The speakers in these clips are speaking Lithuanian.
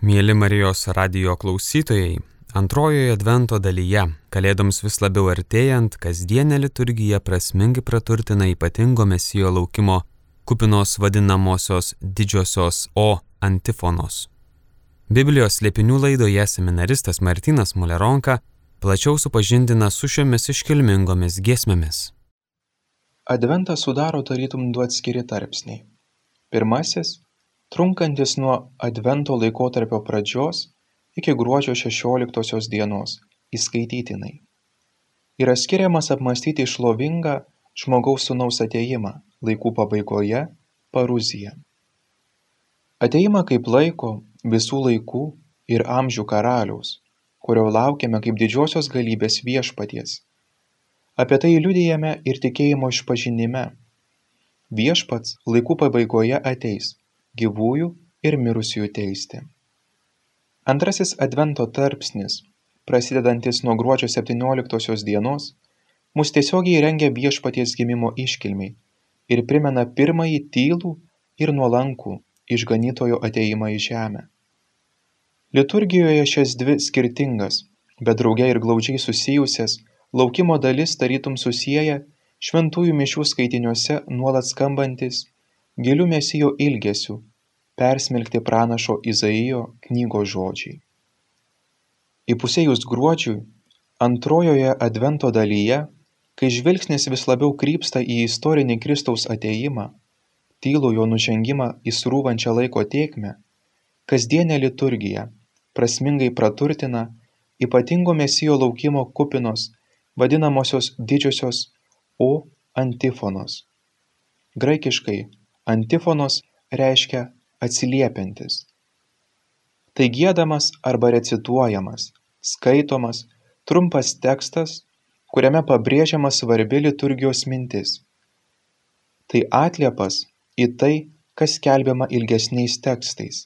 Mėly Marijos radio klausytojai, antrojoje Advento dalyje, Kalėdoms vis labiau artėjant, kasdienę liturgiją prasmingai praturtina ypatingo mesijo laukimo kupinos vadinamosios didžiosios O antifonos. Biblijos slėpinių laidoje seminaristas Martinas Muleronka plačiau supažindina su šiomis iškilmingomis giesmėmis. Adventą sudaro tarytum du atskiri tarpsniai. Pirmasis trunkantis nuo advento laikotarpio pradžios iki gruodžio šešioliktosios dienos įskaitytinai yra skiriamas apmąstyti šlovingą žmogaus sūnaus atėjimą laikų pabaigoje paruziją. Ateimą kaip laiko, visų laikų ir amžių karaliaus, kurio laukiame kaip didžiosios galybės viešpaties. Apie tai liudijame ir tikėjimo išpažinime. Viešpats laikų pabaigoje ateis gyvųjų ir mirusiųjų teisti. Antrasis advento tarpsnis, prasidedantis nuo gruodžio 17 dienos, mus tiesiogiai rengia viešpaties gimimo iškilmiai ir primena pirmąjį tylų ir nuolankų išganytojo ateimą į žemę. Liturgijoje šias dvi skirtingas, bet drauge ir glaudžiai susijusias laukimo dalis tarytum susiję šventųjų mišių skaitiniuose nuolat skambantis giliu mesijo ilgesiu persmelkti pranašo Izaijo knygos žodžiai. Įpusėjus gruodžiui, antrojoje advento dalyje, kai žvilgsnis vis labiau krypsta į istorinį Kristaus ateimą, tylų jo nužengimą į srūvančią laiko tiekmę, kasdienė liturgija prasmingai praturtina ypatingo mesijo laukimo kupinos vadinamosios didžiosios O antifonos. Graikiškai Antifonos reiškia atsiliepiantis. Tai gėdamas arba recituojamas, skaitomas, trumpas tekstas, kuriame pabrėžiama svarbi liturgijos mintis. Tai atliepas į tai, kas skelbiama ilgesniais tekstais.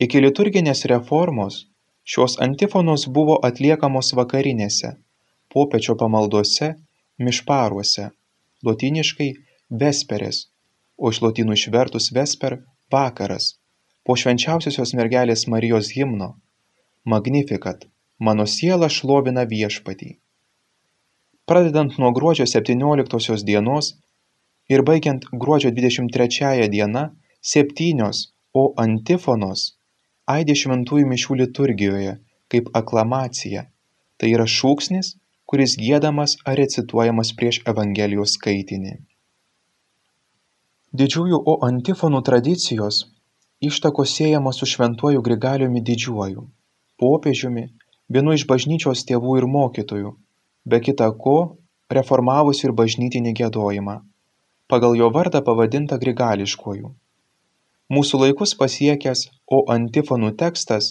Iki liturginės reformos šios antifonos buvo atliekamos vakarinėse, popečio pamaldose, mišparuose, lotiniškai vesperės o iš lotynų išvertus vesper vakaras po švenčiausiosios mergelės Marijos himno Magnificat mano siela šlovina viešpatį. Pradedant nuo gruodžio 17 dienos ir baigiant gruodžio 23 diena, septynios, o antifonos aidi šventųjų mišių liturgijoje kaip aklamacija. Tai yra šūksnis, kuris gėdamas ar recituojamas prieš Evangelijos skaitinį didžiųjų o antifonų tradicijos ištakos siejamos su šventuoju grigaliumi didžiuoju popiežiumi vienu iš bažnyčios tėvų ir mokytojų be kita ko reformavusiu ir bažnytinį giedojimą pagal jo vardą pavadintą grigališkuoju. Mūsų laikus pasiekęs o antifonų tekstas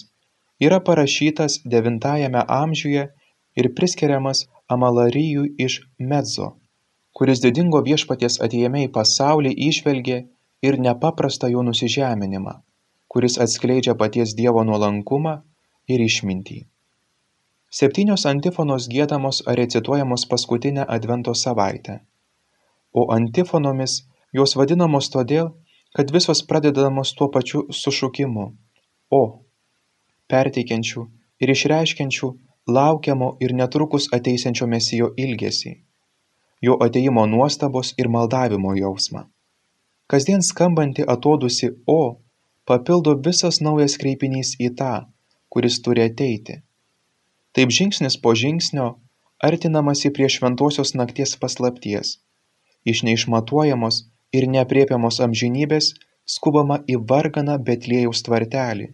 yra parašytas devintajame amžiuje ir priskiriamas amalarijui iš medzo kuris didingo viešpaties atėjime į pasaulį įžvelgė ir nepaprastą jo nusižeminimą, kuris atskleidžia paties Dievo nuolankumą ir išmintį. Septynios antifonos gėdamos ar recituojamos paskutinę advento savaitę, o antifonomis jos vadinamos todėl, kad visos pradedamos tuo pačiu sušukimu – o, perteikiančių ir išreiškiančių laukiamo ir netrukus ateisiančio mesijo ilgesį jo atėjimo nuostabos ir maldavimo jausmą. Kasdien skambanti atodusi O papildo visas naujas kreipinys į tą, kuris turi ateiti. Taip žingsnis po žingsnio artinamasi prie šventosios nakties paslapties. Iš neišmatuojamos ir nepriepiamos amžinybės skubama į varganą Betlėjaus tvartelį.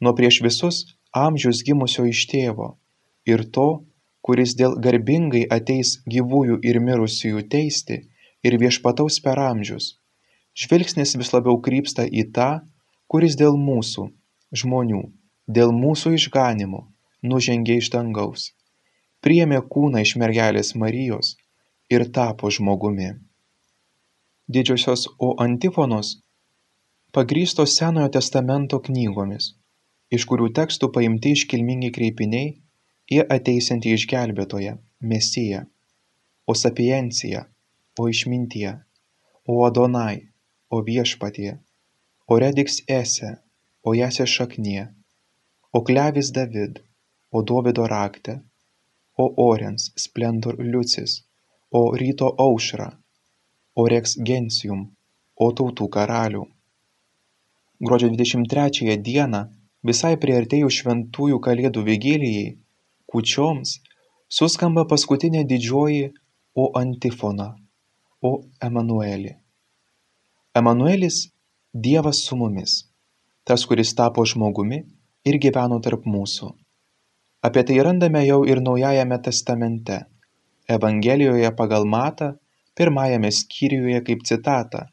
Nuo prieš visus amžius gimusio iš tėvo ir to, kuris dėl garbingai ateis gyvųjų ir mirusiųjų teisti ir viešpataus per amžius žvilgsnis vis labiau krypsta į tą kuris dėl mūsų žmonių dėl mūsų išganymo nužengė iš dangaus priėmė kūną iš mergelės Marijos ir tapo žmogumi. Didžiosios O antifonos pagrystos Senojo testamento knygomis, iš kurių tekstų paimti iškilmingi kreipiniai į ateisiantį išgelbėtoją mesiją o sapienciją o išmintie o adonai o viešpatie o redix ese o jas šaknie, o klevis David, o Dovido raktė, o Orens splendor liucis, o ryto aušra, o Rex Gentium, o tautų karalių. Gruodžio 23 dieną, visai priartėjus šventųjų kalėdų vigilijai, kučioms, suskamba paskutinė didžioji O antifona, O Emanueli. Emanuelis – Dievas su mumis, tas, kuris tapo žmogumi ir gyveno tarp mūsų. Apie tai randame jau ir Naujajame testamente, Evangelijoje pagal Matą, pirmajame skyriuje kaip citata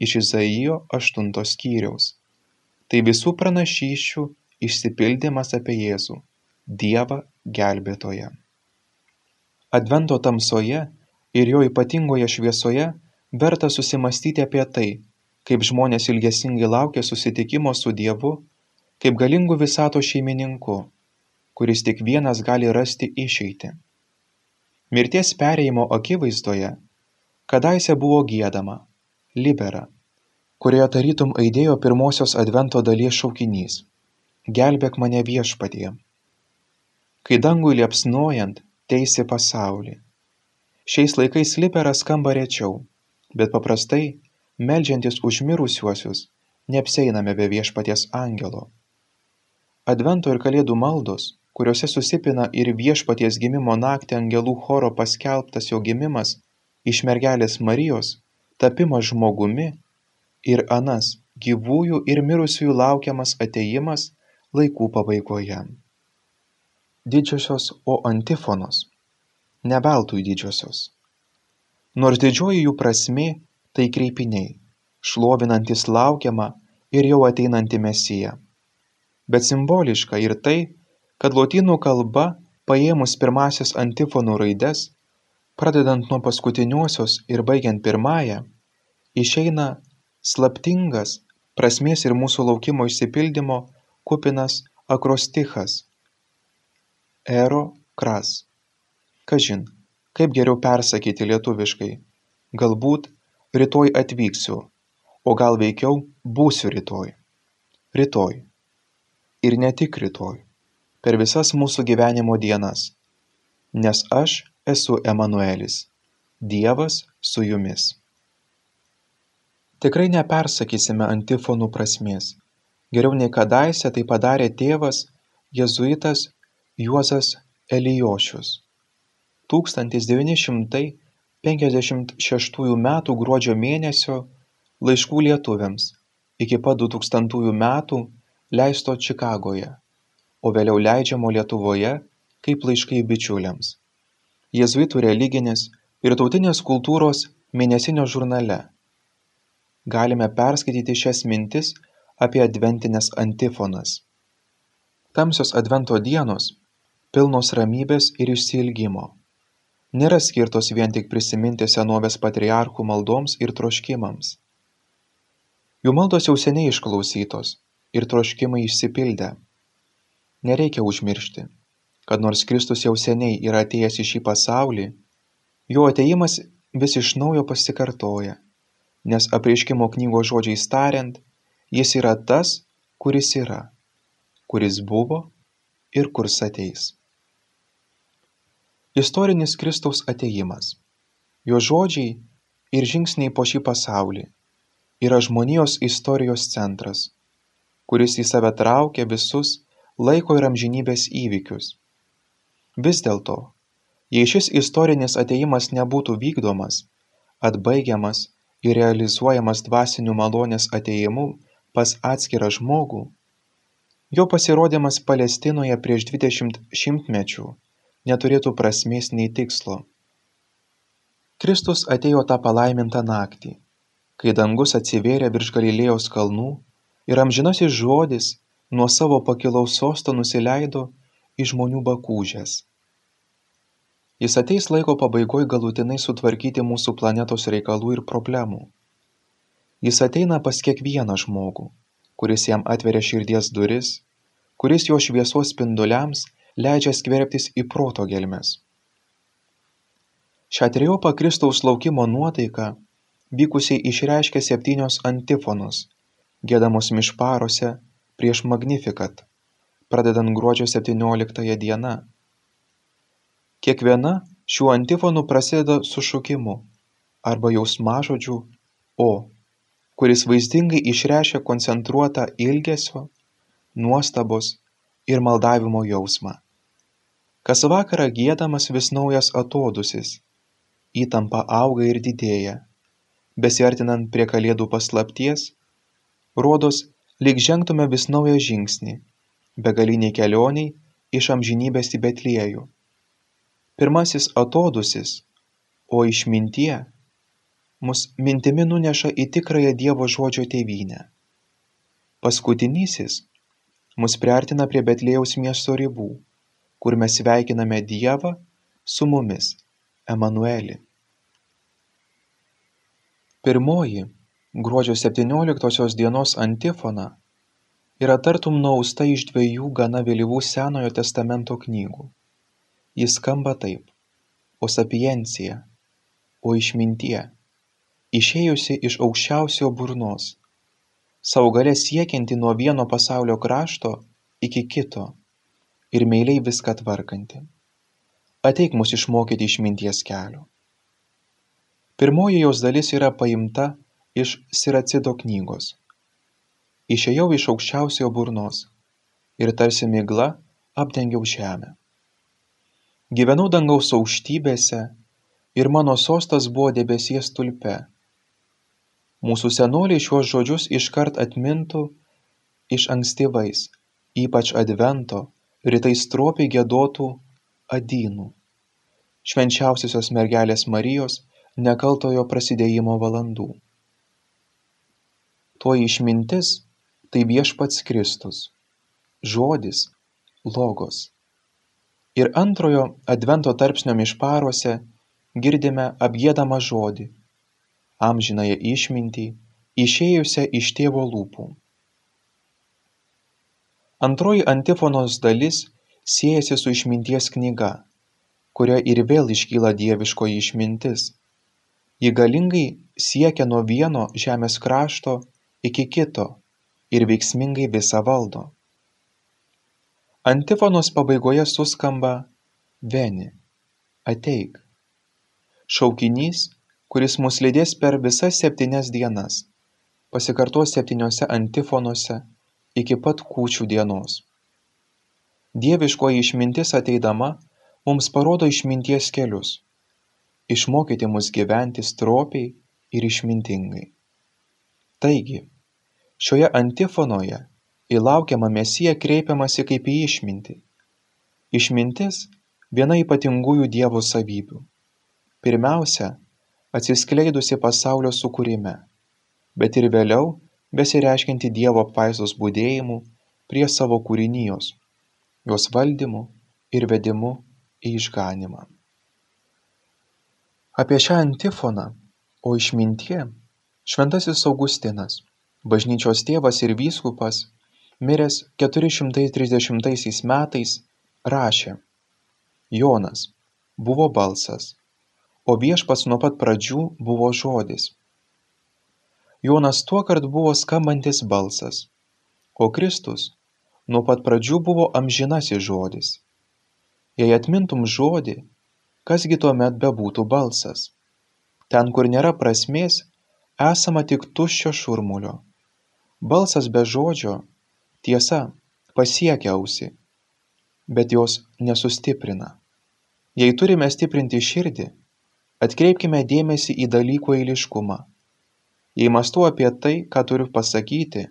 iš Izaijo 8 skyriaus. Tai visų pranašyščių išsipildymas apie Jėzų, Dievą gelbėtoją. Advento tamsoje ir jo ypatingoje šviesoje verta susimastyti apie tai, kaip žmonės ilgesingai laukia susitikimo su Dievu, kaip galingu visato šeimininku, kuris tik vienas gali rasti išeitį. Mirties perėjimo akivaizdoje kadaise buvo gėdama libera, kurioje tarytum aidėjo pirmosios advento dalies šaukinys - gelbėk mane viešpatie. Kai dangui liepsnojant teisi pasaulį. Šiais laikais libera skamba rečiau, bet paprastai, meldžiantis už mirusiuosius, neapseiname be viešpaties angelo. Advento ir kalėdų maldos, kuriuose susipina ir viešpaties gimimo naktį angelų choro paskelbtas jo gimimas iš mergelės Marijos, tapimas žmogumi ir anas gyvųjų ir mirusiųjų laukiamas ateimas laikų pabaigoje. Didžiosios O antifonos. Neveltui didžiosios. Nors didžioji jų prasme tai kreipiniai, šlovinantis laukiamą ir jau ateinantį mesiją. Bet simboliška ir tai, kad lotynų kalba, paėmus pirmasis antifonų raides, pradedant nuo paskutiniosios ir baigiant pirmąją, išeina slaptingas prasmės ir mūsų laukimo išsipildymo kupinas akrostichas. Ero kras. Kažin, kaip geriau persakyti lietuviškai. Galbūt rytoj atvyksiu, o gal veikiau būsiu rytoj. Rytoj. Ir ne tik rytoj. Per visas mūsų gyvenimo dienas. Nes aš esu Emanuelis. Dievas su jumis. Tikrai nepersakysime antifonų prasmės. Geriau nei kadaise tai padarė tėvas jėzuitas Juozas Elijošius. 1900 penkiasdešimt šeštųjų metų gruodžio mėnesio laiškų lietuviams iki pat dutūkstantųjų metų leisto čikagoje o vėliau leidžiamo lietuvoje kaip laiškai bičiuliams. Jėzuitų religinės ir tautinės kultūros mėnesinio žurnale. Galime perskaityti šias mintis apie adventines antifonas. Tamsios advento dienos pilnos ramybės ir išsiilgimo nėra skirtos vien tik prisiminti senovės patriarchų maldoms ir troškimams. Jų maldos jau seniai išklausytos ir troškimai išsipildę. Nereikia užmiršti, kad nors Kristus jau seniai yra atėjęs į šį pasaulį, jo ateimas vis iš naujo pasikartoja, nes apreiškimo knygos žodžiais tariant, jis yra tas, kuris yra, kuris buvo ir kurs ateis. Istorinis Kristaus atėjimas, jo žodžiai ir žingsniai po šį pasaulį yra žmonijos istorijos centras, kuris į save traukia visus laiko ir amžinybės įvykius. Vis dėlto, jei šis istorinis atėjimas nebūtų vykdomas, atbaigiamas ir realizuojamas dvasinių malonės atėjimu pas atskirą žmogų, jo pasirodymas Palestinoje prieš 20 šimtmečių neturėtų prasmės nei tikslo. Kristus atėjo tą palaimintą naktį, kai dangus atsivėrė virš Galilėjos kalnų ir amžinasis žodis nuo savo pakilaus sosto nusileido į žmonių bakūžės. Jis ateis laiko pabaigoj galutinai sutvarkyti mūsų planetos reikalų ir problemų. Jis ateina pas kiekvieną žmogų, kuris jam atveria širdies duris, kuris jo šviesos spinduliams leidžia skverbtis į proto gelmes. Šią trejopą Kristaus laukimo nuotaiką vykusiai išreiškia septynios antifonos, gėdamos mišparuose prieš Magnificat, pradedant gruodžio 17 dieną. Kiekviena šių antifonų prasideda su šukimu arba jausmažodžiu o, kuris vaizdingai išreiškia koncentruotą ilgesio, nuostabos ir maldavimo jausmą. Kas vakarą giedamas vis naujas atodusis, įtampa auga ir didėja. Besiartinant prie kalėdų paslapties rodos lyg žengtume vis naują žingsnį begalinei kelionei iš amžinybės į betliejų. Pirmasis atodusis o išmintie mus mintimi nuneša į tikrąją dievo žodžio tėvynę. Paskutinysis mus priartina prie betliejaus miesto ribų kur mes sveikiname dievą su mumis emanuelį. Pirmoji gruodžio septynioliktosios dienos antifona yra tartum nuausta iš dviejų gana vėlyvų senojo testamento knygų. Ji skamba taip. O sapiencija o išmintie išėjusi iš aukščiausio burnos savo gale siekianti nuo vieno pasaulio krašto iki kito ir meiliai viską tvarkanti ateik mus išmokyti išminties kelio. Pirmoji jos dalis yra paimta iš Siracido knygos. Išėjau iš aukščiausiojo burnos ir tarsi migla apdengiau žemę. Gyvenau dangaus aukštybėse ir mano sostas buvo debesies tulpe. Mūsų senoliai šiuos žodžius iškart atmintų iš ankstyvais, ypač advento, rytais stropiai gėdotų adynų švenčiausiosios mergelės Marijos nekaltojo prasidėjimo valandų. Toji išmintis tai viešpats Kristus, žodis, logos. Ir antrojo advento tarpsnio mišparuose girdime apgėdamą žodį, amžinąją išmintį, išėjusią iš tėvo lūpų. Antroji antifonos dalis siejasi su išminties knyga, kuria ir vėl iškyla dieviškoji išmintis. Ji galingai siekia nuo vieno žemės krašto iki kito ir veiksmingai visą valdo. Antifonos pabaigoje suskamba Veni, ateik. Šaukinys, kuris mus lydės per visas septynias dienas, pasikartos septyniose antifonose iki pat kūčių dienos. Dieviškoji išmintis ateidama mums parodo išminties kelius. Išmokyti mus gyventi stropiai ir išmintingai. Taigi šioje antifonoje į laukiamą mesiją kreipiamasi kaip į išmintį. Išmintis viena ypatingųjų dievo savybių. Pirmiausia atsiskleidusi pasaulio sukūrime bet ir vėliau besireiškianti dievo apvaizdos būdėjimu prie savo kūrinijos jos valdymu ir vedimu į išganymą. Apie šią antifoną, o išmintie, šventasis Augustinas, bažnyčios tėvas ir vyskupas, miręs 430 metais, rašė Jonas buvo balsas, o viešpats nuo pat pradžių buvo žodis. Jonas tuo kart buvo skambantis balsas, o Kristus nuo pat pradžių buvo amžinasis žodis. Jei atmintum žodį, kasgi tuomet bebūtų balsas? Ten, kur nėra prasmės, esama tik tuščio šurmulio. Balsas be žodžio, tiesa, pasiekia ausį, bet jos nesustiprina. Jei turime stiprinti širdį, atkreipkime dėmesį į dalykų eiliškumą. Jei mastu apie tai, ką turiu pasakyti,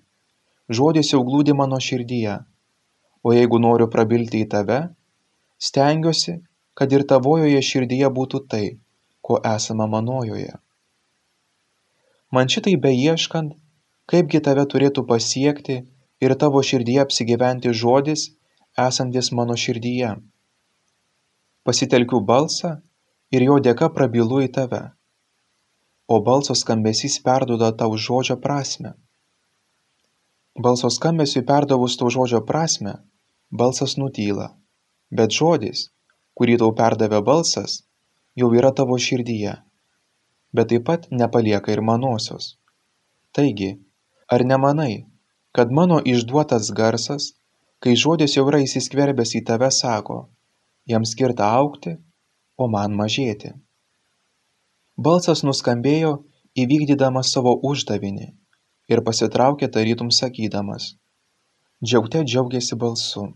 žodis jau glūdi mano širdyje. O jeigu noriu prabilti į tave stengiuosi kad ir tavojoje širdyje būtų tai ko esama manojoje. Man šitai beieškant kaipgi tave turėtų pasiekti ir tavo širdyje apsigyventi žodis esantis mano širdyje. Pasitelkiu balsą ir jo dėka prabylu į tave. O balso skambesys perduoda tau žodžio prasme. Balso skambesiui perdavus to žodžio prasmę balsas nutyla. Bet žodis kurį tau perdavė balsas jau yra tavo širdyje bet taip pat nepalieka ir manosios. Taigi ar nemanai kad mano išduotas garsas, kai žodis jau yra įsiskverbęs į tave, sako, jam skirta aukti, o man mažėti. Balsas nuskambėjo įvykdydamas savo uždavinį ir pasitraukė tarytum sakydamas, džiaugte džiaugiasi balsu.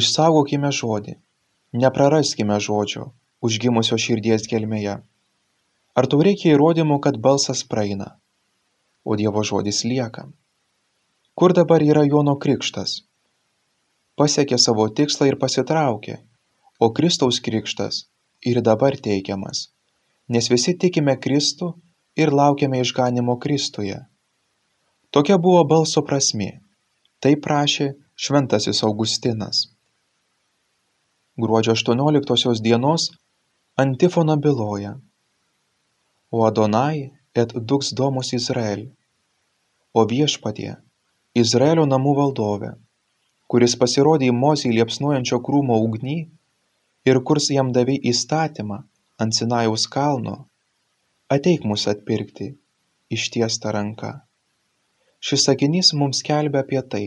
Išsaugokime žodį, nepraraskime žodžio, užgimusio širdies gelmėje. Ar tau reikia įrodymų, kad balsas praeina, o Dievo žodis lieka? Kur dabar yra Jono krikštas? Pasiekė savo tikslą ir pasitraukė, o Kristaus krikštas ir dabar teikiamas, nes visi tikime Kristų ir laukiame išganimo Kristuje. Tokia buvo balso prasmė. Tai prašė šventasis Augustinas. Gruodžio 18 dienos antifona byloja. O Adonai et dux domus Izrael. O viešpatie Izraelio namų valdove, kuris pasirodė Mozei liepsnojančio krūmo ugny ir kurs jam davė įstatymą ant Sinajaus kalno, ateik mus atpirkti ištiesta ranka. Šis sakinys mums kelbia apie tai,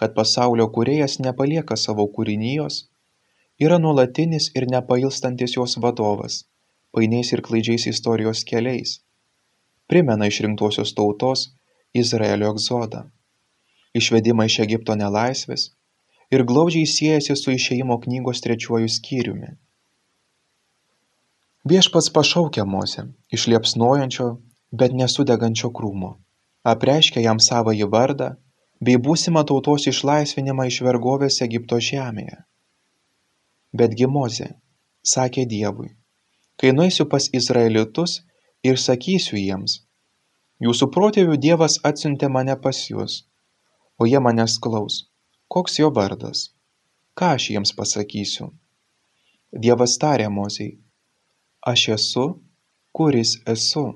kad pasaulio kuriejas nepalieka savo kūrinijos, yra nuolatinis ir nepailstantis jos vadovas, painiais ir klaidžiais istorijos keliais, primena išrinktosios tautos Izraelio egzodą išvedimą iš Egipto nelaisvės ir glaudžiai siejasi su išėjimo knygos trečiuoju skyriumi. Viešpats pašaukia Mozę iš liepsnojančio, bet nesudegančio krūmo, apreiškia jam savąjį vardą bei būsimą tautos išlaisvinimą iš vergovės Egipto žemėje. Betgi Mozė sakė Dievui, kai nueisiu pas Izraelitus ir sakysiu jiems, jūsų protėvių Dievas atsiuntė mane pas jūs o jie manęs klaus koks jo vardas? Ką aš jiems pasakysiu? Dievas tarė mozei aš esu kuris esu.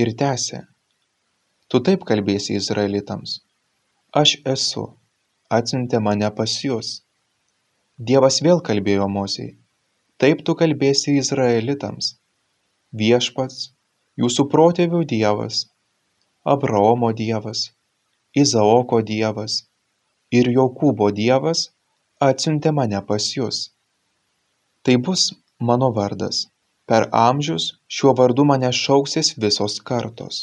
Ir tęsė tu taip kalbėsi izraelitams aš esu atsiuntė mane pas jus dievas vėl kalbėjo mozei taip tu kalbėsi izraelitams viešpats jūsų protėvių dievas abraomo dievas izaoko dievas ir jokūbo dievas atsiuntė mane pas jus. Tai bus mano vardas. Per amžius šiuo vardu mane šauksis visos kartos.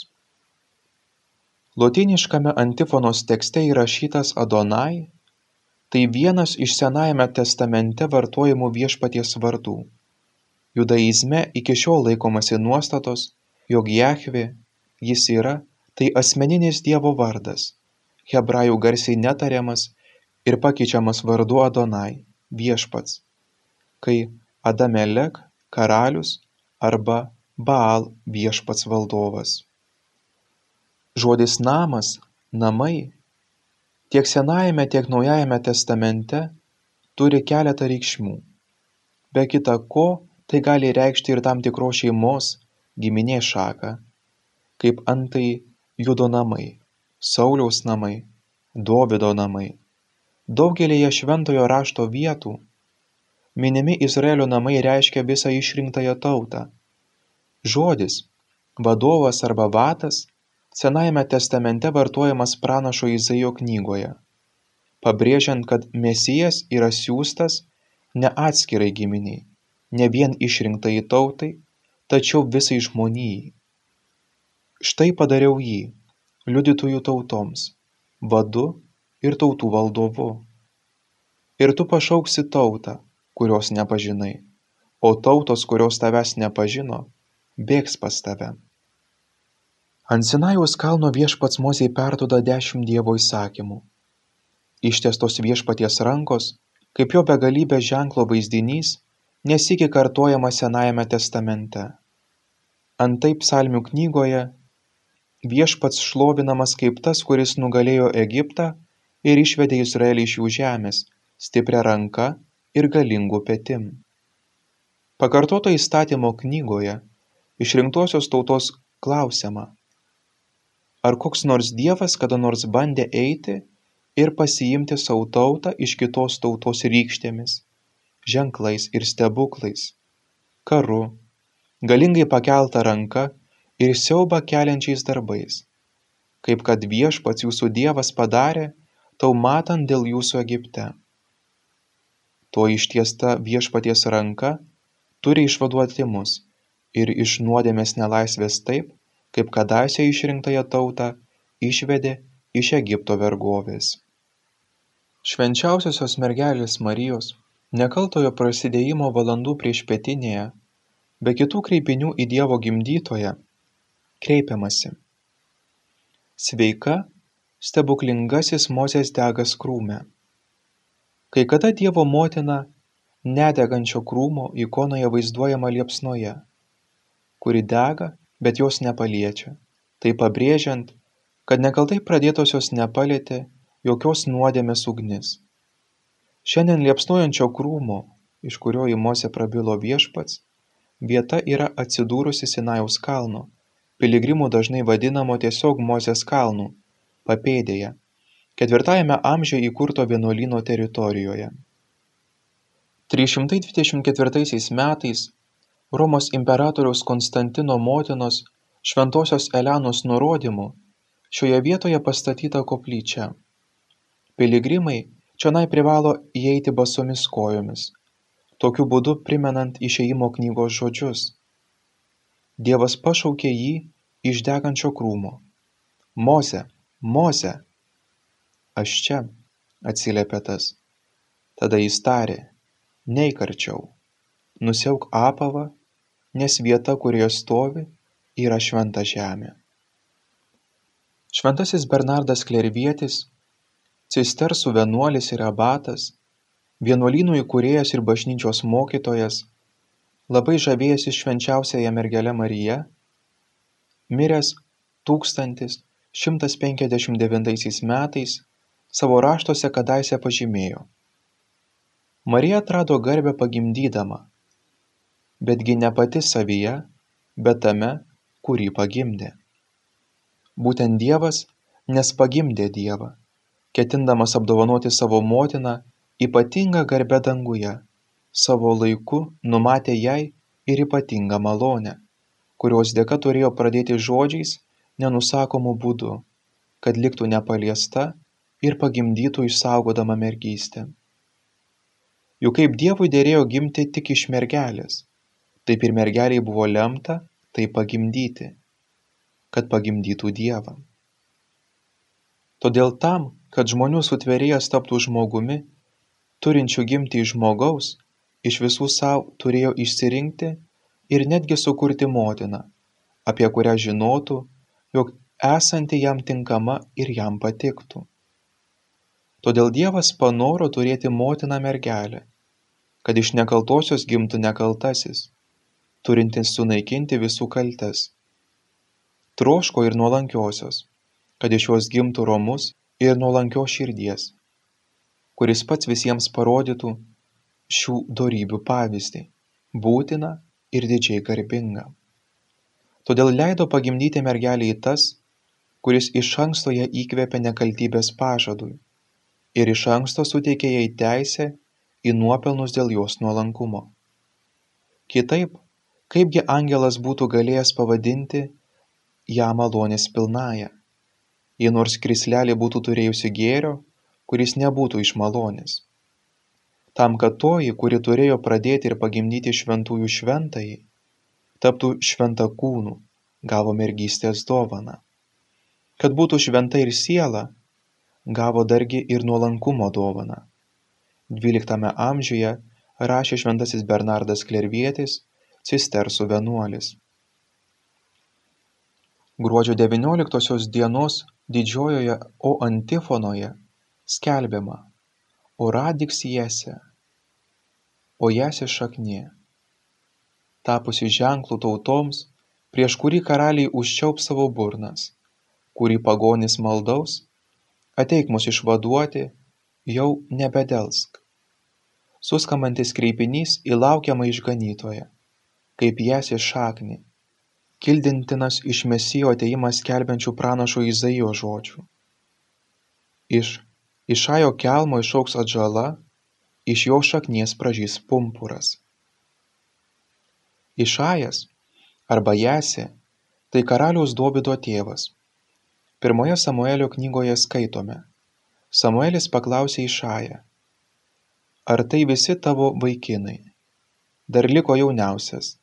Lotyniškame antifonos tekste įrašytas adonai tai vienas iš senajame testamente vartojamų viešpaties vardų. Judaizme iki šiol laikomasi nuostatos jog jahvė jis yra tai asmeninis dievo vardas hebrajų garsiai netariamas ir pakeičiamas vardu Adonai – viešpats, kai Adamelek – karalius arba Baal – viešpats valdovas. Žodis namas – namai tiek Senajame, tiek Naujajame testamente turi keletą reikšmių. Be kita ko, tai gali reikšti ir tam tikros šeimos, giminės šaką, kaip antai judo namai sauliaus namai dovydo namai daugelyje šventojo rašto vietų minimi izraelio namai reiškia visą išrinktąją tautą. Žodis vadovas arba vadas senajame testamente vartojamas pranašo izaijo knygoje pabrėžiant kad mesijas yra siųstas ne atskirai giminiai ne vien išrinktai tautai tačiau visai žmonijai. Štai padariau jį liudytojų tautoms, vadu ir tautų valdovu. Ir tu pašauksi tautą, kurios nepažinai, o tautos, kurios tavęs nepažino, bėgs pas tave. Ant Sinajaus kalno viešpats Mozei perduoda dešimt Dievo įsakymų. Ištiestos viešpaties rankos, kaip jo begalybės ženklo vaizdinys, nesikį kartojama Senajame testamente. Antai psalmių knygoje viešpats šlovinamas kaip tas kuris nugalėjo egiptą ir išvedė izraelį iš jų žemės stipria ranka ir galingu petim. Pakartota įstatymo knygoje išrinktosios tautos klausiama ar koks nors dievas kada nors bandė eiti ir pasiimti savo tautą iš kitos tautos rykštėmis ženklais ir stebuklais karu galingai pakelta ranka ir siaubą keliančiais darbais kaip kad viešpats jūsų dievas padarė, tau matant dėl jūsų Egipte. To ištiesta viešpaties ranka turi išvaduoti mus ir iš nuodėmės nelaisvės taip, kaip kadaise išrinktąją tautą išvedė iš Egipto vergovės. Švenčiausiosios mergelės Marijos nekaltojo prasidėjimo valandų priešpietinėje, be kitų kreipinių į Dievo gimdytoją, kreipiamasi. Sveika, stebuklingasis Mozės degas krūme. Kai kada Dievo motina nedegančio krūmo ikonoje vaizduojama liepsnoje, kuri dega, bet jos nepaliečia, tai pabrėžiant, kad nekaltai pradėtosios nepalėtė jokios nuodėmės ugnis. Šiandien liepsnojančio krūmo, iš kurio į Mozę prabilo viešpats, vieta yra atsidūrusi Sinajaus kalno, piligrimų dažnai vadinamo tiesiog Mozės kalnų, papėdėje, ketvirtajame amžiuje įkurto vienuolyno teritorijoje. 324 metais Romos imperatoriaus Konstantino motinos šventosios Elenos nurodymu šioje vietoje pastatyta koplyčia. Piligrimai čionai privalo įeiti basomis kojomis, tokiu būdu primenant išėjimo knygos žodžius. Dievas pašaukė jį iš degančio krūmo. Moze, Moze. Aš čia, atsiliepė tas. Tada jis tarė, neik arčiau, nusiauk apavą, nes vieta, kurioje stovi, yra šventa žemė. Šventasis Bernardas Klervietis cistersų vienuolis ir abatas, vienuolynų įkūrėjas ir bažnyčios mokytojas, labai žavėjasi švenčiausiąją mergelę Mariją, miręs 1159 metais savo raštuose kadaise pažymėjo. Marija atrado garbę pagimdydama, betgi ne pati savyje, bet tame, kurį pagimdė. Būtent Dievas, nes pagimdė Dievą ketindamas apdovanoti savo motiną ypatinga garbe danguje savo laiku numatė jai ir ypatingą malonę kurios dėka turėjo pradėti žodžiais nenusakomu būdu kad liktų nepaliesta ir pagimdytų išsaugodama mergystę juk kaip dievui dėrėjo gimti tik iš mergelės taip ir mergelei buvo lemta tai pagimdyti kad pagimdytų dievą. Todėl tam kad žmonių sutvėrėjas taptų žmogumi, turinčiu gimti iš žmogaus, iš visų savo turėjo išsirinkti ir netgi sukurti motiną, apie kurią žinotų, jog esanti jam tinkama ir jam patiktų. Todėl Dievas panoro turėti motiną mergelę, kad iš nekaltosios gimtų nekaltasis, turintis sunaikinti visų kaltes. Troško ir nuolankiosios, kad iš jos gimtų romus ir nuolankios širdies, kuris pats visiems parodytų šių dorybių pavyzdį, būtiną ir didžiai garbingą. Todėl leido pagimdyti mergelį į tas, kuris iš anksto ją įkvėpė nekaltybės pažadui ir iš anksto suteikė jai teisę į nuopelnus dėl jos nuolankumo. Kitaip, kaipgi angelas būtų galėjęs pavadinti ją malonės pilnaja jei nors krislelė būtų turėjusi gėrio, kuris nebūtų iš malonės. Tam, kad toji, kuri turėjo pradėti ir pagimdyti šventųjų šventąjį, taptų šventa kūnų, gavo mergystės dovaną. Kad būtų šventa ir siela, gavo dargi ir nuolankumo dovaną. XII amžiuje rašė šventasis Bernardas Klervietis, cistersų vienuolis. Gruodžio 19 dienos didžiojoje o antifonoje skelbiama Oradix Jese, o Jese šaknie, tapusi ženklų tautoms, prieš kurį karaliai užčiaup savo burnas, kurį pagonis maldaus, ateik mus išvaduoti, jau nebedelsk. Suskamantis kreipinys į laukiamą išganytoją, kaip Jese šaknį, kildintinas iš Mesijo atėjimą skelbiančių pranašo Izaijo žodžių. Iš Išajo kelmo išauks atžala, iš jo šaknies pražys pumpuras. Išajas arba Jasė tai karaliaus Dobido tėvas. Pirmoje Samuelio knygoje skaitome. Samuelis paklausė Išają, ar tai visi tavo vaikinai? Dar liko jauniausias.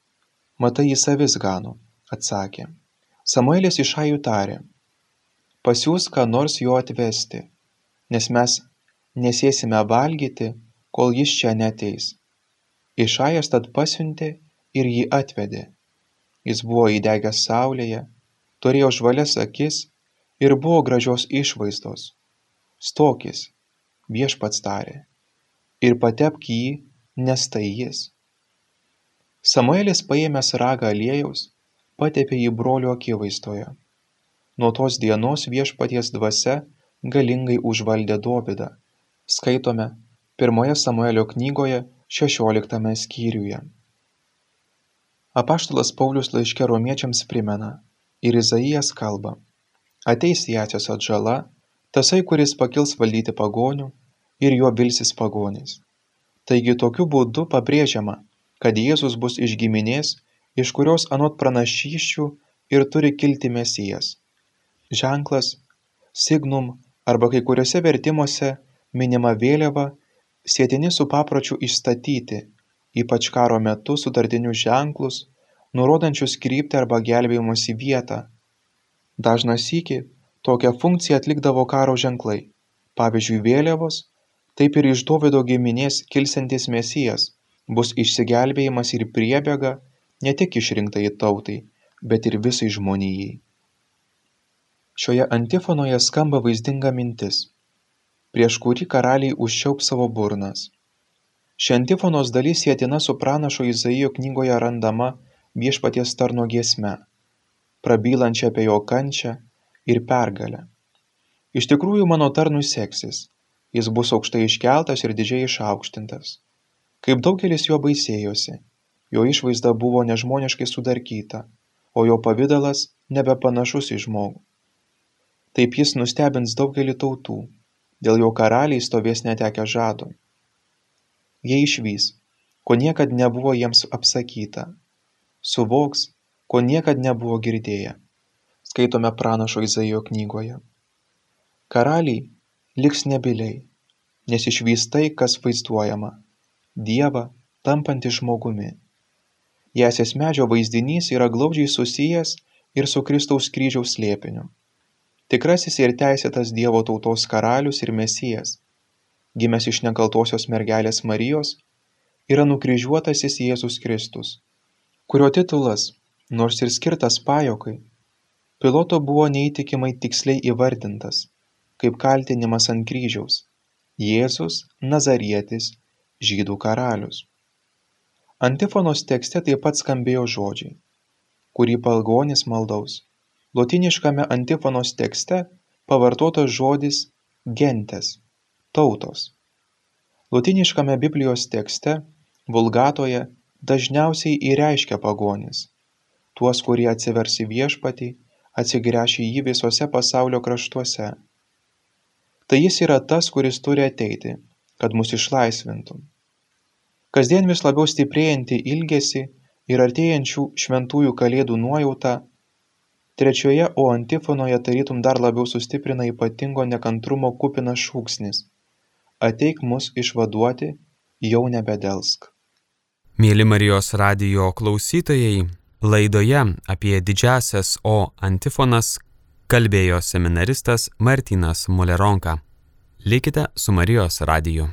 Matai, jis avis gano, atsakė. Samuelis Išajų tarė, pasiūs ką nors jo atvesti, nes mes nesėsime valgyti, kol jis čia neteis. Išajas tad pasiuntė ir jį atvedė. Jis buvo įdegęs saulėje, turėjo žvalias akis ir buvo gražios išvaizdos. Stokis, viešpats tarė, ir patepk jį, nes tai jis. Samuelis paėmęs ragą aliejaus, patepė jį brolio akivaizdoje. Nuo tos dienos viešpaties dvasia galingai užvaldė Dovydą. Skaitome pirmoje Samuelio knygoje 16 skyriuje. Apaštalas Paulius laiške romiečiams primena ir Izaijas kalba ateis jasios atžala tasai kuris pakils valdyti pagonių ir juo vilsis pagonys taigi tokiu būdu pabrėžiama kad jėzus bus iš giminės iš kurios anot pranašysčių ir turi kilti mesijas ženklas signum arba kai kuriuose vertimuose minima vėliava sėtini su papročiu išstatyti ypač karo metu sutartinius ženklus nurodančius kryptį arba gelbėjimosi vietą. Dažną sykį tokią funkciją atlikdavo karo ženklai. Pavyzdžiui vėliavos taip ir iš dovydo giminės kilsiantis mesijas bus išsigelbėjimas ir priebėga ne tik išrinktai tautai bet ir visai žmonijai. Šioje antifonoje skamba vaizdinga mintis prieš kurį karaliai užčiaups savo burnas ši antifonos dalis sietina su pranašo izaijo knygoje randama viešpaties tarno giesme prabylančią apie jo kančią ir pergalę. Iš tikrųjų mano tarnui seksis, jis bus aukštai iškeltas ir didžiai išaukštintas. Kaip daugelis jo baisėjosi, jo išvaizda buvo nežmoniškai sudarkyta, o jo pavydalas nebepanašus į žmogų. Taip jis nustebins daugelį tautų, dėl jo karaliai stovės netekę žado. Jie išvys, ko niekad nebuvo jiems apsakyta, suvoks, ko niekad nebuvo girdėję. Skaitome pranašo izaijo knygoje. Karaliai liks nebyliai nes išvys tai kas vaizduojama dievą tampantį žmogumi. Jasės medžio vaizdinys yra glaudžiai susijęs ir su kristaus kryžiaus slėpiniu tikrasis ir teisėtas dievo tautos karalius ir mesijas gimęs iš nekaltosios mergelės marijos yra nukryžiuotasis jėzus kristus kurio titulas nors ir skirtas pajuokai piloto buvo neįtikimai tiksliai įvardintas kaip kaltinimas ant kryžiaus jėzus nazarietis žydų karalius. Antifonos tekste taip pat skambėjo žodžiai kurį pagonis maldaus lotyniškame antifonos tekste pavartotas žodis gentes tautos lotyniškame biblijos tekste vulgatoje dažniausiai ir reiškia pagonis tuos kurie atsivers į viešpatį atsigręš į jį visuose pasaulio kraštuose. Tai jis yra tas kuris turi ateiti kad mus išlaisvintų. Kasdien vis labiau stiprėjantį ilgesį ir artėjančių šventųjų kalėdų nuojautą trečioje o antifonoje tarytum dar labiau sustiprina ypatingo nekantrumo kupinas šūksnis ateik mus išvaduoti jau nebedelsk Mėly Marijos radijo klausytojai, Laidoje apie didžiasias O antifonas kalbėjo seminaristas Martinas Muleronka. Likite su Marijos radiju.